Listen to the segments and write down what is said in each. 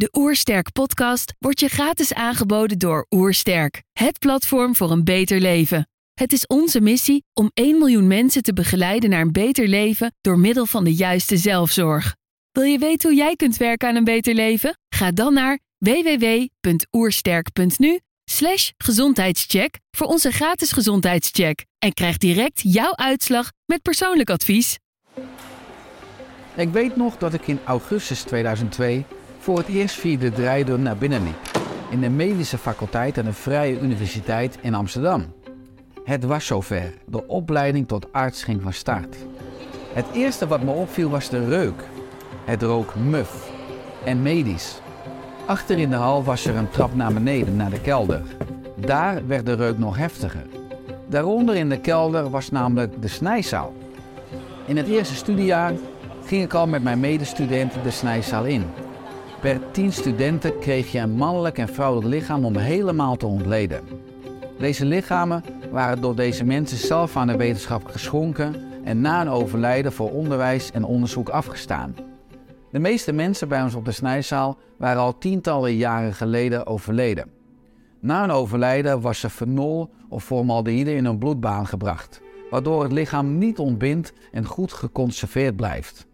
De Oersterk podcast wordt je gratis aangeboden door Oersterk, het platform voor een beter leven. Het is onze missie om 1 miljoen mensen te begeleiden naar een beter leven door middel van de juiste zelfzorg. Wil je weten hoe jij kunt werken aan een beter leven? Ga dan naar www.oersterk.nu slash gezondheidscheck voor onze gratis gezondheidscheck en krijg direct jouw uitslag met persoonlijk advies. Ik weet nog dat ik in augustus 2002 voor het eerst via de naar binnen liep. In de medische faculteit aan de Vrije Universiteit in Amsterdam. Het was zover. De opleiding tot arts ging van start. Het eerste wat me opviel was de reuk. Het rook muf en medisch. Achter in de hal was er een trap naar beneden, naar de kelder. Daar werd de reuk nog heftiger. Daaronder in de kelder was namelijk de snijzaal. In het eerste studiejaar ging ik al met mijn medestudenten de snijzaal in. Per tien studenten kreeg je een mannelijk en vrouwelijk lichaam om helemaal te ontleden. Deze lichamen waren door deze mensen zelf aan de wetenschap geschonken en na een overlijden voor onderwijs en onderzoek afgestaan. De meeste mensen bij ons op de snijzaal waren al tientallen jaren geleden overleden. Na een overlijden was er fenol of formaldehyde in een bloedbaan gebracht, waardoor het lichaam niet ontbindt en goed geconserveerd blijft.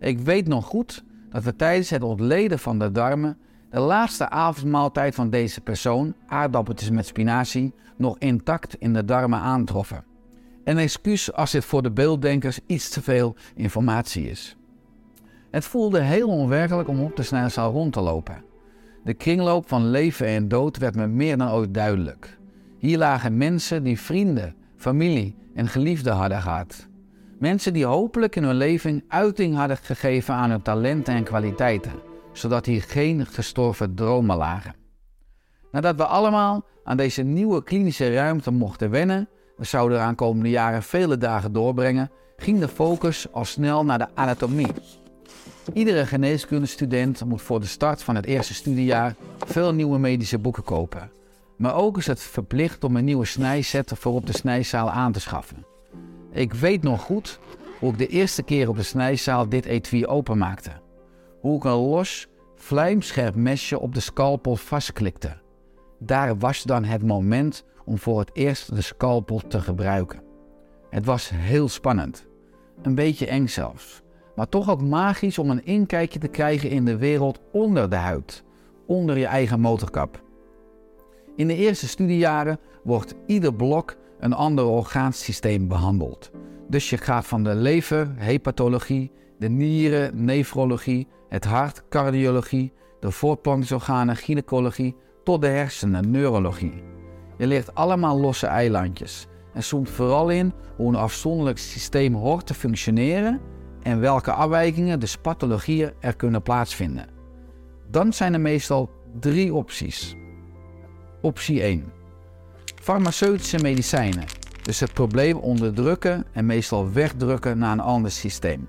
Ik weet nog goed dat we tijdens het ontleden van de darmen de laatste avondmaaltijd van deze persoon, aardappeltjes met spinazie, nog intact in de darmen aantroffen. Een excuus als dit voor de beelddenkers iets te veel informatie is. Het voelde heel onwerkelijk om op de snijzaal rond te lopen. De kringloop van leven en dood werd me meer dan ooit duidelijk. Hier lagen mensen die vrienden, familie en geliefden hadden gehad. Mensen die hopelijk in hun leven uiting hadden gegeven aan hun talenten en kwaliteiten, zodat hier geen gestorven dromen lagen. Nadat we allemaal aan deze nieuwe klinische ruimte mochten wennen, we zouden er aankomende jaren vele dagen doorbrengen, ging de focus al snel naar de anatomie. Iedere geneeskundestudent moet voor de start van het eerste studiejaar veel nieuwe medische boeken kopen. Maar ook is het verplicht om een nieuwe snijset voor op de snijzaal aan te schaffen. Ik weet nog goed hoe ik de eerste keer op de snijzaal dit etui openmaakte. Hoe ik een los, vlijmscherp mesje op de scalpel vastklikte. Daar was dan het moment om voor het eerst de scalpel te gebruiken. Het was heel spannend. Een beetje eng zelfs. Maar toch ook magisch om een inkijkje te krijgen in de wereld onder de huid. Onder je eigen motorkap. In de eerste studiejaren wordt ieder blok een ander orgaansysteem behandeld. Dus je gaat van de lever, hepatologie, de nieren, nefrologie, het hart, cardiologie, de voortplantingsorganen, gynaecologie, tot de hersenen, neurologie. Je leert allemaal losse eilandjes en zoomt vooral in hoe een afzonderlijk systeem hoort te functioneren en welke afwijkingen, dus pathologieën, er kunnen plaatsvinden. Dan zijn er meestal drie opties. Optie 1 farmaceutische medicijnen. Dus het probleem onderdrukken en meestal wegdrukken naar een ander systeem.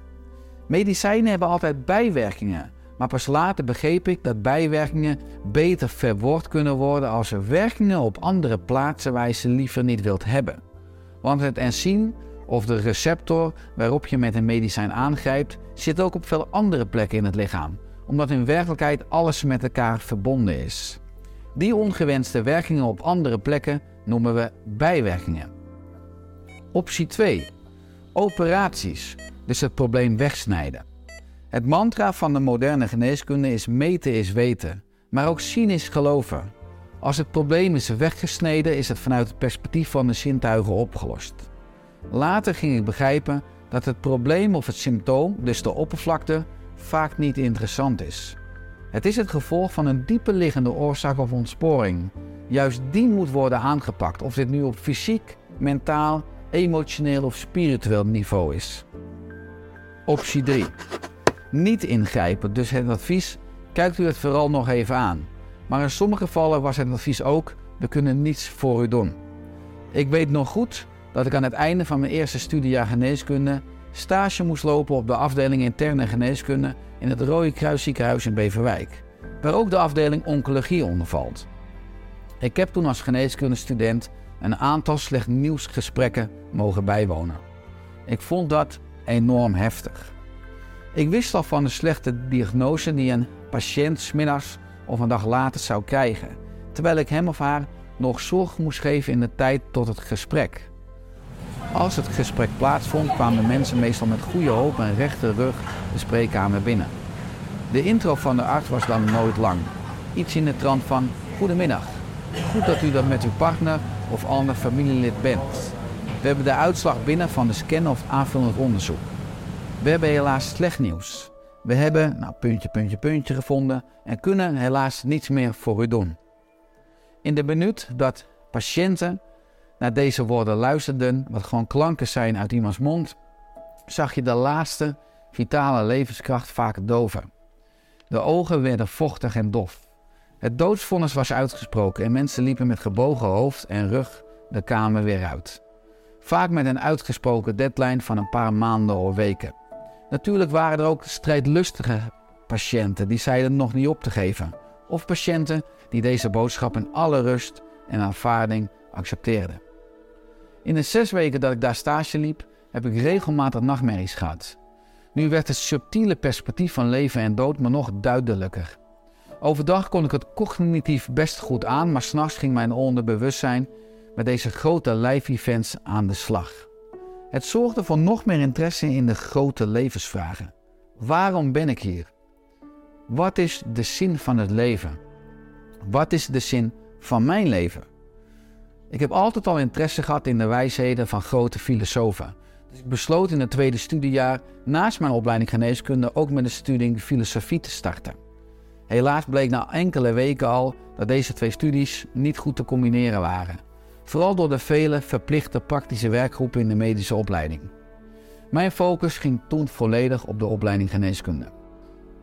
Medicijnen hebben altijd bijwerkingen, maar pas later begreep ik dat bijwerkingen beter verwoord kunnen worden als er werkingen op andere plaatsen waar je ze liever niet wilt hebben. Want het enzym of de receptor waarop je met een medicijn aangrijpt zit ook op veel andere plekken in het lichaam, omdat in werkelijkheid alles met elkaar verbonden is. Die ongewenste werkingen op andere plekken noemen we bijwerkingen. Optie 2. Operaties, dus het probleem wegsnijden. Het mantra van de moderne geneeskunde is meten is weten, maar ook zien is geloven. Als het probleem is weggesneden, is het vanuit het perspectief van de zintuigen opgelost. Later ging ik begrijpen dat het probleem of het symptoom, dus de oppervlakte, vaak niet interessant is. Het is het gevolg van een dieper liggende oorzaak of ontsporing, Juist die moet worden aangepakt, of dit nu op fysiek, mentaal, emotioneel of spiritueel niveau is. Optie 3. Niet ingrijpen, dus het advies, kijkt u het vooral nog even aan. Maar in sommige gevallen was het advies ook, we kunnen niets voor u doen. Ik weet nog goed dat ik aan het einde van mijn eerste studiejaar geneeskunde stage moest lopen op de afdeling interne geneeskunde in het Rode Kruis ziekenhuis in Beverwijk, waar ook de afdeling oncologie onder valt. Ik heb toen als geneeskundestudent een aantal slecht nieuwsgesprekken mogen bijwonen. Ik vond dat enorm heftig. Ik wist al van de slechte diagnose die een patiënt smiddags of een dag later zou krijgen, terwijl ik hem of haar nog zorg moest geven in de tijd tot het gesprek. Als het gesprek plaatsvond, kwamen mensen meestal met goede hoop en rechte rug de spreekkamer binnen. De intro van de arts was dan nooit lang. Iets in de trant van: Goedemiddag. Goed dat u dat met uw partner of ander familielid bent. We hebben de uitslag binnen van de scan of aanvullend onderzoek. We hebben helaas slecht nieuws. We hebben, nou, puntje, puntje, puntje gevonden en kunnen helaas niets meer voor u doen. In de minuut dat patiënten naar deze woorden luisterden, wat gewoon klanken zijn uit iemands mond, zag je de laatste vitale levenskracht vaak doven. De ogen werden vochtig en dof. Het doodsvonnis was uitgesproken en mensen liepen met gebogen hoofd en rug de kamer weer uit. Vaak met een uitgesproken deadline van een paar maanden of weken. Natuurlijk waren er ook strijdlustige patiënten die zeiden nog niet op te geven. Of patiënten die deze boodschap in alle rust en aanvaarding accepteerden. In de zes weken dat ik daar stage liep, heb ik regelmatig nachtmerries gehad. Nu werd het subtiele perspectief van leven en dood me nog duidelijker. Overdag kon ik het cognitief best goed aan, maar s'nachts ging mijn onderbewustzijn met deze grote live-events aan de slag. Het zorgde voor nog meer interesse in de grote levensvragen. Waarom ben ik hier? Wat is de zin van het leven? Wat is de zin van mijn leven? Ik heb altijd al interesse gehad in de wijsheden van grote filosofen. Dus ik besloot in het tweede studiejaar naast mijn opleiding geneeskunde ook met de studie filosofie te starten. Helaas bleek na enkele weken al dat deze twee studies niet goed te combineren waren. Vooral door de vele verplichte praktische werkgroepen in de medische opleiding. Mijn focus ging toen volledig op de opleiding geneeskunde.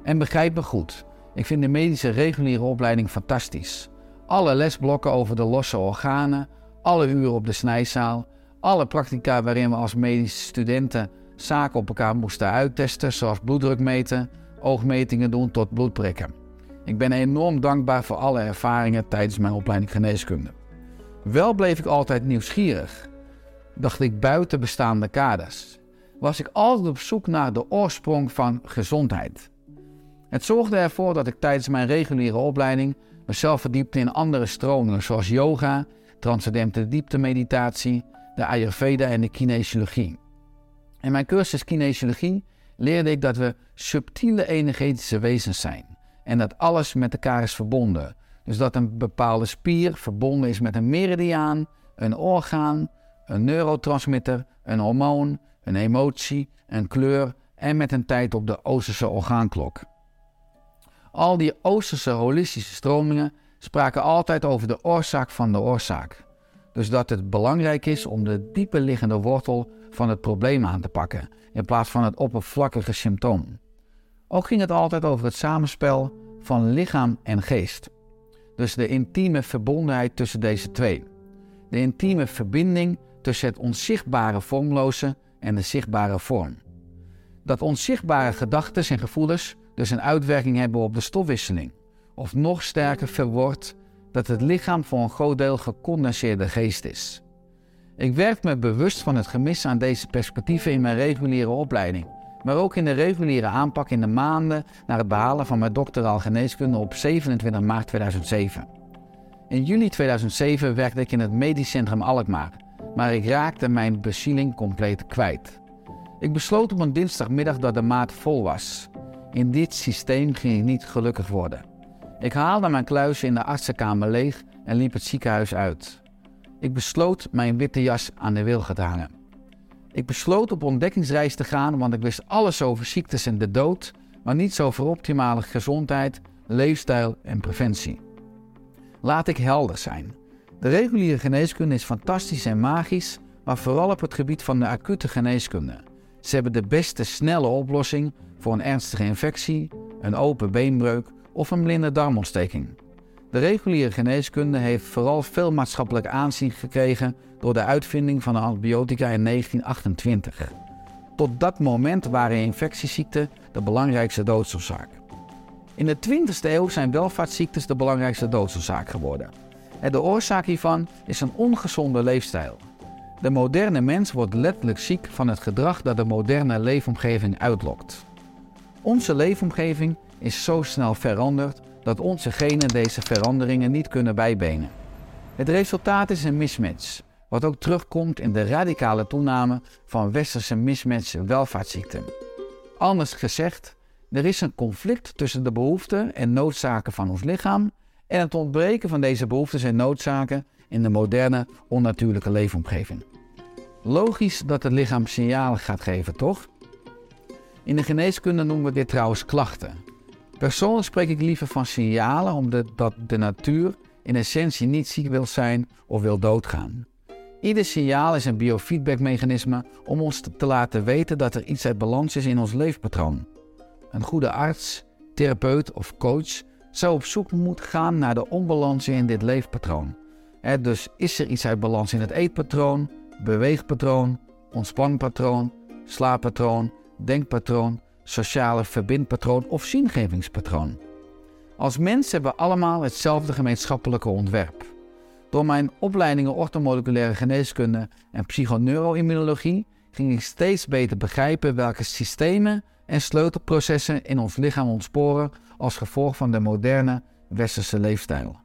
En begrijp me goed, ik vind de medische reguliere opleiding fantastisch. Alle lesblokken over de losse organen, alle uren op de snijzaal, alle practica waarin we als medische studenten zaken op elkaar moesten uittesten, zoals bloeddruk meten, oogmetingen doen tot bloedprikken. Ik ben enorm dankbaar voor alle ervaringen tijdens mijn opleiding geneeskunde. Wel bleef ik altijd nieuwsgierig. Dacht ik buiten bestaande kaders. Was ik altijd op zoek naar de oorsprong van gezondheid. Het zorgde ervoor dat ik tijdens mijn reguliere opleiding mezelf verdiepte in andere stromingen zoals yoga, transcendente dieptemeditatie, de Ayurveda en de kinesiologie. In mijn cursus kinesiologie leerde ik dat we subtiele energetische wezens zijn en dat alles met elkaar is verbonden. Dus dat een bepaalde spier verbonden is met een meridiaan, een orgaan, een neurotransmitter, een hormoon, een emotie, een kleur en met een tijd op de Oosterse orgaanklok. Al die Oosterse holistische stromingen spraken altijd over de oorzaak van de oorzaak. Dus dat het belangrijk is om de diepe liggende wortel van het probleem aan te pakken, in plaats van het oppervlakkige symptoom. Ook ging het altijd over het samenspel van lichaam en geest. Dus de intieme verbondenheid tussen deze twee. De intieme verbinding tussen het onzichtbare vormloze en de zichtbare vorm. Dat onzichtbare gedachten en gevoelens dus een uitwerking hebben op de stofwisseling. Of nog sterker verwoord dat het lichaam voor een groot deel gecondenseerde geest is. Ik werd me bewust van het gemis aan deze perspectieven in mijn reguliere opleiding, maar ook in de reguliere aanpak in de maanden na het behalen van mijn doctoraal geneeskunde op 27 maart 2007. In juli 2007 werkte ik in het Medisch Centrum Alkmaar, maar ik raakte mijn bezieling compleet kwijt. Ik besloot op een dinsdagmiddag dat de maat vol was. In dit systeem ging ik niet gelukkig worden. Ik haalde mijn kluisje in de artsenkamer leeg en liep het ziekenhuis uit. Ik besloot mijn witte jas aan de wilgen te hangen. Ik besloot op ontdekkingsreis te gaan, want ik wist alles over ziektes en de dood, maar niets over optimale gezondheid, leefstijl en preventie. Laat ik helder zijn. De reguliere geneeskunde is fantastisch en magisch, maar vooral op het gebied van de acute geneeskunde. Ze hebben de beste snelle oplossing voor een ernstige infectie, een open beenbreuk of een blinde darmontsteking. De reguliere geneeskunde heeft vooral veel maatschappelijk aanzien gekregen door de uitvinding van de antibiotica in 1928. Tot dat moment waren infectieziekten de belangrijkste doodsoorzaak. In de 20e eeuw zijn welvaartsziektes de belangrijkste doodsoorzaak geworden. En de oorzaak hiervan is een ongezonde leefstijl. De moderne mens wordt letterlijk ziek van het gedrag dat de moderne leefomgeving uitlokt. Onze leefomgeving is zo snel veranderd dat onze genen deze veranderingen niet kunnen bijbenen. Het resultaat is een mismatch, wat ook terugkomt in de radicale toename van westerse mismatch welvaartsziekten. Anders gezegd, er is een conflict tussen de behoeften en noodzaken van ons lichaam en het ontbreken van deze behoeften en noodzaken in de moderne, onnatuurlijke leefomgeving. Logisch dat het lichaam signalen gaat geven, toch? In de geneeskunde noemen we dit trouwens klachten. Persoonlijk spreek ik liever van signalen omdat de natuur in essentie niet ziek wil zijn of wil doodgaan. Ieder signaal is een biofeedbackmechanisme om ons te laten weten dat er iets uit balans is in ons leefpatroon. Een goede arts, therapeut of coach zou op zoek moeten gaan naar de onbalansen in dit leefpatroon. dus is er iets uit balans in het eetpatroon, beweegpatroon, ontspanpatroon, slaappatroon, denkpatroon, sociale verbindpatroon of zingevingspatroon. Als mens hebben we allemaal hetzelfde gemeenschappelijke ontwerp. Door mijn opleidingen orthomoleculaire geneeskunde en psychoneuroimmunologie ging ik steeds beter begrijpen welke systemen en sleutelprocessen in ons lichaam ontsporen als gevolg van de moderne westerse leefstijl.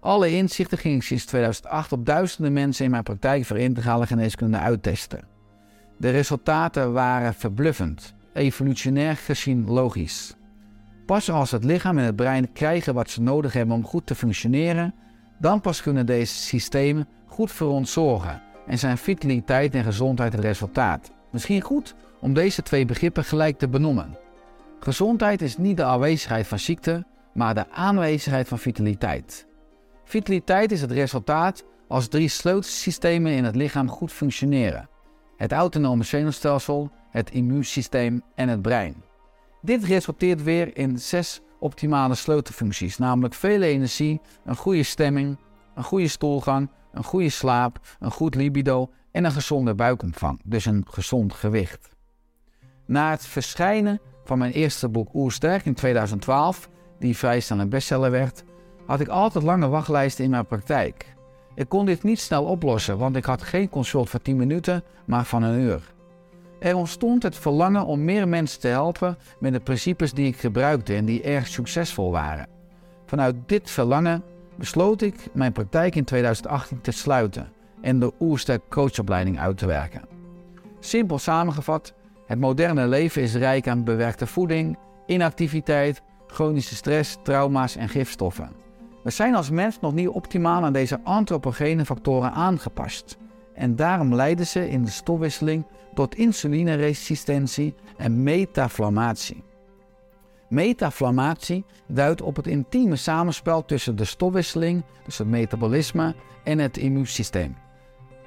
Alle inzichten ging ik sinds 2008 op duizenden mensen in mijn praktijk voor integrale geneeskunde uittesten. De resultaten waren verbluffend, evolutionair gezien logisch. Pas als het lichaam en het brein krijgen wat ze nodig hebben om goed te functioneren, dan pas kunnen deze systemen goed voor ons zorgen en zijn vitaliteit en gezondheid het resultaat. Misschien goed om deze twee begrippen gelijk te benoemen. Gezondheid is niet de aanwezigheid van ziekte, maar de aanwezigheid van vitaliteit. Vitaliteit is het resultaat als drie sleutelsystemen in het lichaam goed functioneren: het autonome zenuwstelsel, het immuunsysteem en het brein. Dit resulteert weer in zes optimale sleutelfuncties, namelijk veel energie, een goede stemming, een goede stoelgang, een goede slaap, een goed libido en een gezonde buikomvang, dus een gezond gewicht. Na het verschijnen van mijn eerste boek Oersterk in 2012, die vrij snel een bestseller werd, had ik altijd lange wachtlijsten in mijn praktijk. Ik kon dit niet snel oplossen, want ik had geen consult van 10 minuten, maar van een uur. Er ontstond het verlangen om meer mensen te helpen met de principes die ik gebruikte en die erg succesvol waren. Vanuit dit verlangen besloot ik mijn praktijk in 2018 te sluiten en de Oersterk coachopleiding uit te werken. Simpel samengevat, het moderne leven is rijk aan bewerkte voeding, inactiviteit, chronische stress, trauma's en gifstoffen. We zijn als mens nog niet optimaal aan deze antropogene factoren aangepast. En daarom leiden ze in de stofwisseling tot insulineresistentie en metaflammatie. Metaflammatie duidt op het intieme samenspel tussen de stofwisseling, dus het metabolisme, en het immuunsysteem.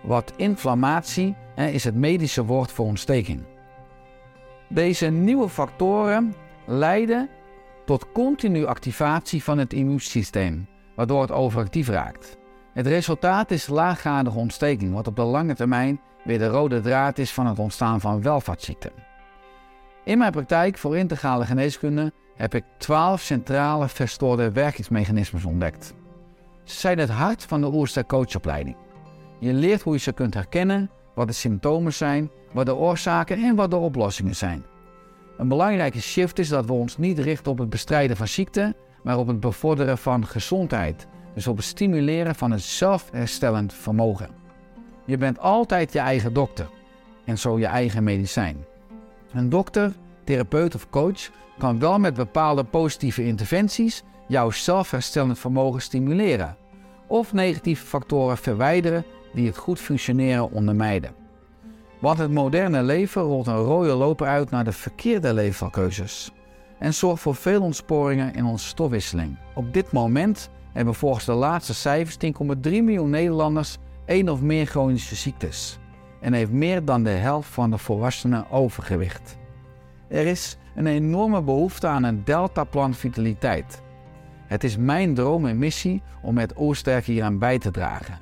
Wat inflammatie is het medische woord voor ontsteking. Deze nieuwe factoren leiden tot continue activatie van het immuunsysteem, waardoor het overactief raakt. Het resultaat is laaggradige ontsteking, wat op de lange termijn weer de rode draad is van het ontstaan van welvaartsziekten. In mijn praktijk voor integrale geneeskunde heb ik 12 centrale verstoorde werkingsmechanismes ontdekt. Ze zijn het hart van de Oerster coachopleiding. Je leert hoe je ze kunt herkennen, wat de symptomen zijn, wat de oorzaken en wat de oplossingen zijn. Een belangrijke shift is dat we ons niet richten op het bestrijden van ziekte, maar op het bevorderen van gezondheid. Dus op het stimuleren van het zelfherstellend vermogen. Je bent altijd je eigen dokter en zo je eigen medicijn. Een dokter, therapeut of coach kan wel met bepaalde positieve interventies jouw zelfherstellend vermogen stimuleren of negatieve factoren verwijderen die het goed functioneren ondermijnen. Want het moderne leven rolt een rode loper uit naar de verkeerde leefvalkeuzes en zorgt voor veel ontsporingen in onze stofwisseling. Op dit moment hebben volgens de laatste cijfers 10,3 miljoen Nederlanders één of meer chronische ziektes en heeft meer dan de helft van de volwassenen overgewicht. Er is een enorme behoefte aan een deltaplan vitaliteit. Het is mijn droom en missie om met Oorsterk hieraan bij te dragen.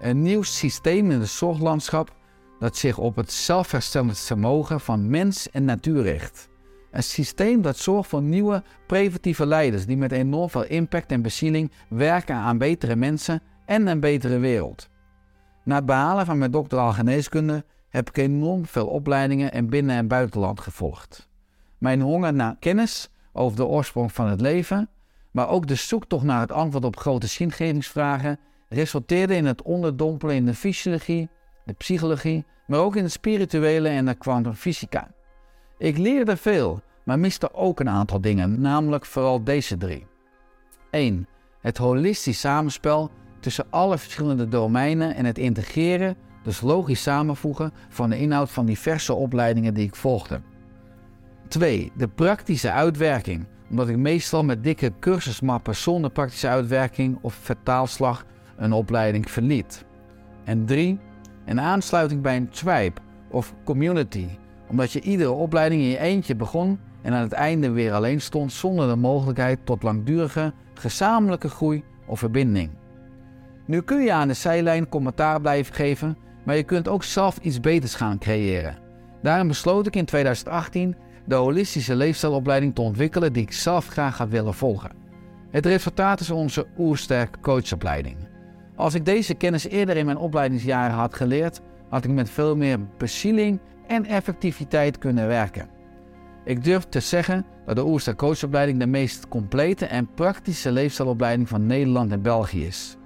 Een nieuw systeem in het zorglandschap dat zich op het zelfherstellend vermogen van mens en natuur richt. Een systeem dat zorgt voor nieuwe preventieve leiders die met enorm veel impact en bezieling werken aan betere mensen en een betere wereld. Na het behalen van mijn doctoraal geneeskunde heb ik enorm veel opleidingen in binnen- en buitenland gevolgd. Mijn honger naar kennis over de oorsprong van het leven, maar ook de zoektocht naar het antwoord op grote zingevingsvragen, resulteerde in het onderdompelen in de fysiologie, de psychologie, maar ook in het spirituele en de kwantumfysica. Ik leerde veel, maar miste ook een aantal dingen, namelijk vooral deze drie. 1. Het holistisch samenspel tussen alle verschillende domeinen en het integreren, dus logisch samenvoegen van de inhoud van diverse opleidingen die ik volgde. 2. De praktische uitwerking, omdat ik meestal met dikke cursusmappen zonder praktische uitwerking of vertaalslag een opleiding verliet. En 3. Een aansluiting bij een tribe of community, omdat je iedere opleiding in je eentje begon en aan het einde weer alleen stond zonder de mogelijkheid tot langdurige gezamenlijke groei of verbinding. Nu kun je aan de zijlijn commentaar blijven geven, maar je kunt ook zelf iets beters gaan creëren. Daarom besloot ik in 2018 de holistische leefstijlopleiding te ontwikkelen die ik zelf graag ga willen volgen. Het resultaat is onze Oersterk coachopleiding. Als ik deze kennis eerder in mijn opleidingsjaren had geleerd, had ik met veel meer bezieling en effectiviteit kunnen werken. Ik durf te zeggen dat de Oersterk coachopleiding de meest complete en praktische leefstijlopleiding van Nederland en België is.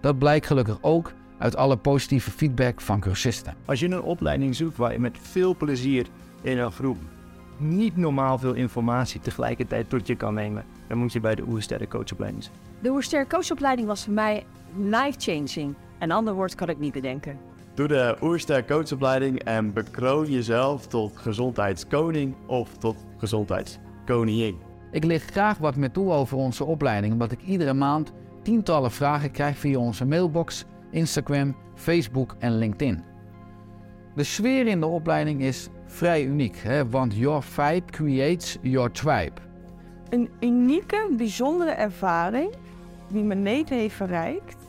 Dat blijkt gelukkig ook uit alle positieve feedback van cursisten. Als je een opleiding zoekt waar je met veel plezier in een groep niet normaal veel informatie tegelijkertijd tot je kan nemen, dan moet je bij de Oersterk coachopleiding zijn. De Oersterk coachopleiding was voor mij life-changing. Een ander woord kan ik niet bedenken. Doe de Oersterk coachopleiding en bekroon jezelf tot gezondheidskoning of tot gezondheidskoningin. Ik lig graag wat meer toe over onze opleiding, omdat ik iedere maand tientallen vragen krijg via onze mailbox, Instagram, Facebook en LinkedIn. De sfeer in de opleiding is vrij uniek, hè? want your vibe creates your tribe. Een unieke, bijzondere ervaring die me leven heeft verrijkt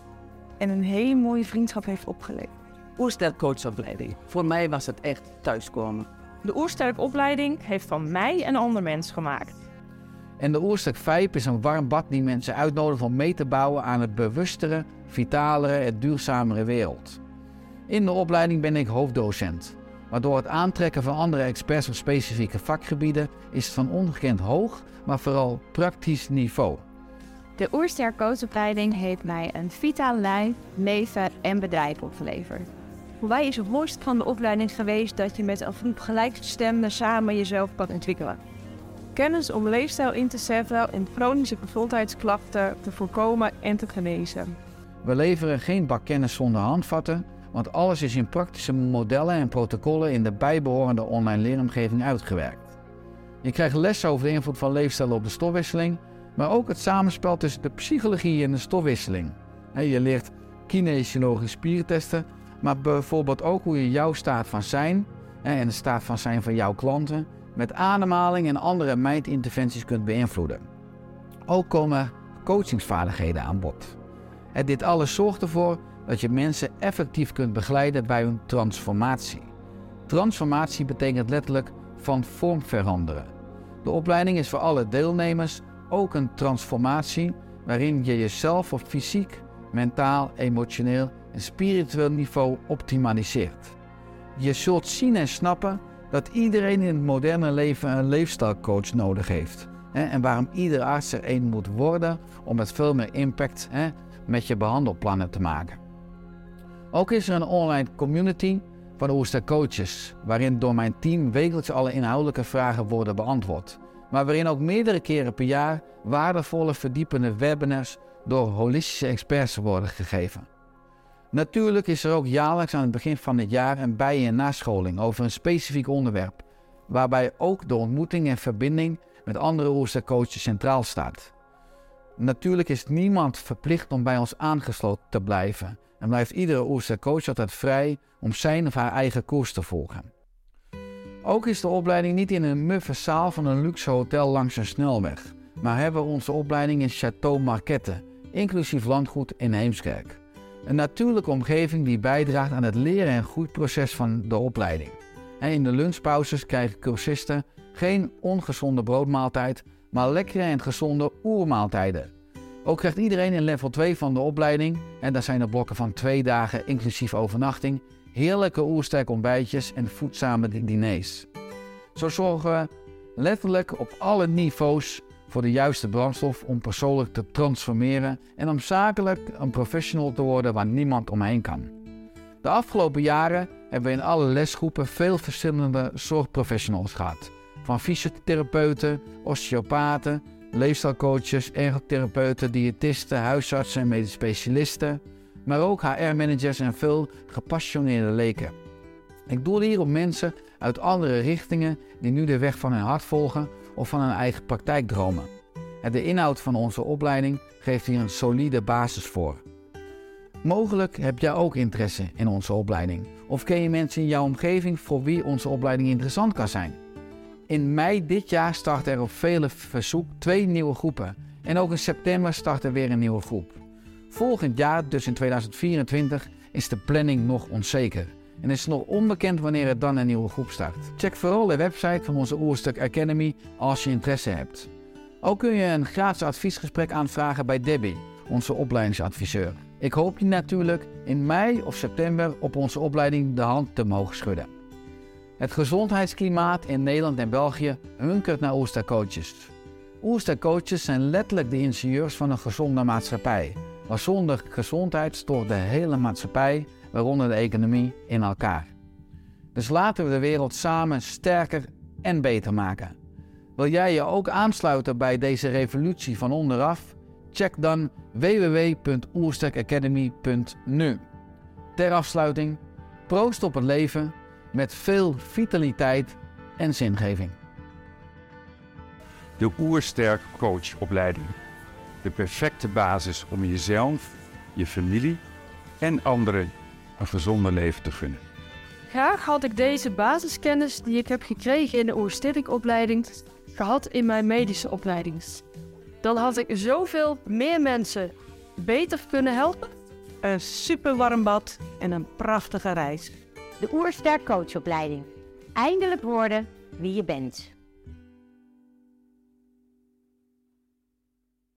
en een hele mooie vriendschap heeft opgeleverd. Oersterk coachopleiding. Voor mij was het echt thuiskomen. De Oersterk opleiding heeft van mij een ander mens gemaakt. En de Oersterk Vibe is een warm bad die mensen uitnodigt om mee te bouwen aan het bewustere, vitalere en duurzamere wereld. In de opleiding ben ik hoofddocent. Maar door het aantrekken van andere experts op specifieke vakgebieden is het van ongekend hoog, maar vooral praktisch niveau. De Oersterk coachopleiding heeft mij een vitaal lijf, leven en bedrijf opgeleverd. Voor mij is het mooiste van de opleiding geweest dat je met een groep gelijkgestemden samen jezelf kan ontwikkelen. Kennis om leefstijl in te zetten en chronische gezondheidsklachten te voorkomen en te genezen. We leveren geen bak kennis zonder handvatten, want alles is in praktische modellen en protocollen in de bijbehorende online leeromgeving uitgewerkt. Je krijgt lessen over de invloed van leefstijl op de stofwisseling, maar ook het samenspel tussen de psychologie en de stofwisseling. Je leert kinesiologische spiertesten, maar bijvoorbeeld ook hoe je jouw staat van zijn en de staat van zijn van jouw klanten met ademhaling en andere mindinterventies kunt beïnvloeden. Ook komen coachingsvaardigheden aan bod. Dit alles zorgt ervoor dat je mensen effectief kunt begeleiden bij hun transformatie. Transformatie betekent letterlijk van vorm veranderen. De opleiding is voor alle deelnemers ook een transformatie waarin je jezelf op fysiek, mentaal, emotioneel en spiritueel niveau optimaliseert. Je zult zien en snappen dat iedereen in het moderne leven een leefstijlcoach nodig heeft. En waarom iedere arts er een moet worden om met veel meer impact met je behandelplannen te maken. Ook is er een online community van Ooster Coaches, waarin door mijn team wekelijks alle inhoudelijke vragen worden beantwoord. Maar waarin ook meerdere keren per jaar waardevolle verdiepende webinars door holistische experts worden gegeven. Natuurlijk is er ook jaarlijks aan het begin van het jaar een bij- en nascholing over een specifiek onderwerp, waarbij ook de ontmoeting en verbinding met andere Oostercoaches centraal staat. Natuurlijk is niemand verplicht om bij ons aangesloten te blijven en blijft iedere Oostercoach altijd vrij om zijn of haar eigen koers te volgen. Ook is de opleiding niet in een muffe zaal van een luxe hotel langs een snelweg, maar hebben we onze opleiding in Château Marquette, inclusief landgoed in Heemskerk. Een natuurlijke omgeving die bijdraagt aan het leren en groeiproces van de opleiding. En in de lunchpauzes krijgen cursisten geen ongezonde broodmaaltijd, maar lekkere en gezonde oermaaltijden. Ook krijgt iedereen in level 2 van de opleiding, en daar zijn er blokken van twee dagen inclusief overnachting, heerlijke oersterk ontbijtjes en voedzame diners. Zo zorgen we Letterlijk op alle niveaus voor de juiste brandstof om persoonlijk te transformeren en om zakelijk een professional te worden waar niemand omheen kan. De afgelopen jaren hebben we in alle lesgroepen veel verschillende zorgprofessionals gehad. Van fysiotherapeuten, osteopaten, leefstijlcoaches, ergotherapeuten, diëtisten, huisartsen en medisch specialisten, maar ook HR-managers en veel gepassioneerde leken. Ik doel hier op mensen uit andere richtingen die nu de weg van hun hart volgen of van hun eigen praktijk dromen. De inhoud van onze opleiding geeft hier een solide basis voor. Mogelijk heb jij ook interesse in onze opleiding of ken je mensen in jouw omgeving voor wie onze opleiding interessant kan zijn. In mei dit jaar starten er op vele verzoek twee nieuwe groepen en ook in september start er weer een nieuwe groep. Volgend jaar, dus in 2024, is de planning nog onzeker en is het nog onbekend wanneer er dan een nieuwe groep start. Check vooral de website van onze Oerstuk Academy als je interesse hebt. Ook kun je een gratis adviesgesprek aanvragen bij Debbie, onze opleidingsadviseur. Ik hoop je natuurlijk in mei of september op onze opleiding de hand te mogen schudden. Het gezondheidsklimaat in Nederland en België hunkert naar Oerstercoaches. Oerstercoaches zijn letterlijk de ingenieurs van een gezonde maatschappij. Maar zonder gezondheid stort de hele maatschappij, waaronder de economie, in elkaar. Dus laten we de wereld samen sterker en beter maken. Wil jij je ook aansluiten bij deze revolutie van onderaf? Check dan www.oerstekacademy.nu. Ter afsluiting, proost op het leven met veel vitaliteit en zingeving. De Oersterk coachopleiding. De perfecte basis om jezelf, je familie en anderen een gezonder leven te gunnen. Graag had ik deze basiskennis die ik heb gekregen in de Oersterk-opleiding gehad in mijn medische opleiding. Dan had ik zoveel meer mensen beter kunnen helpen. Een super warm bad en een prachtige reis. De Oersterk coachopleiding. Eindelijk worden wie je bent.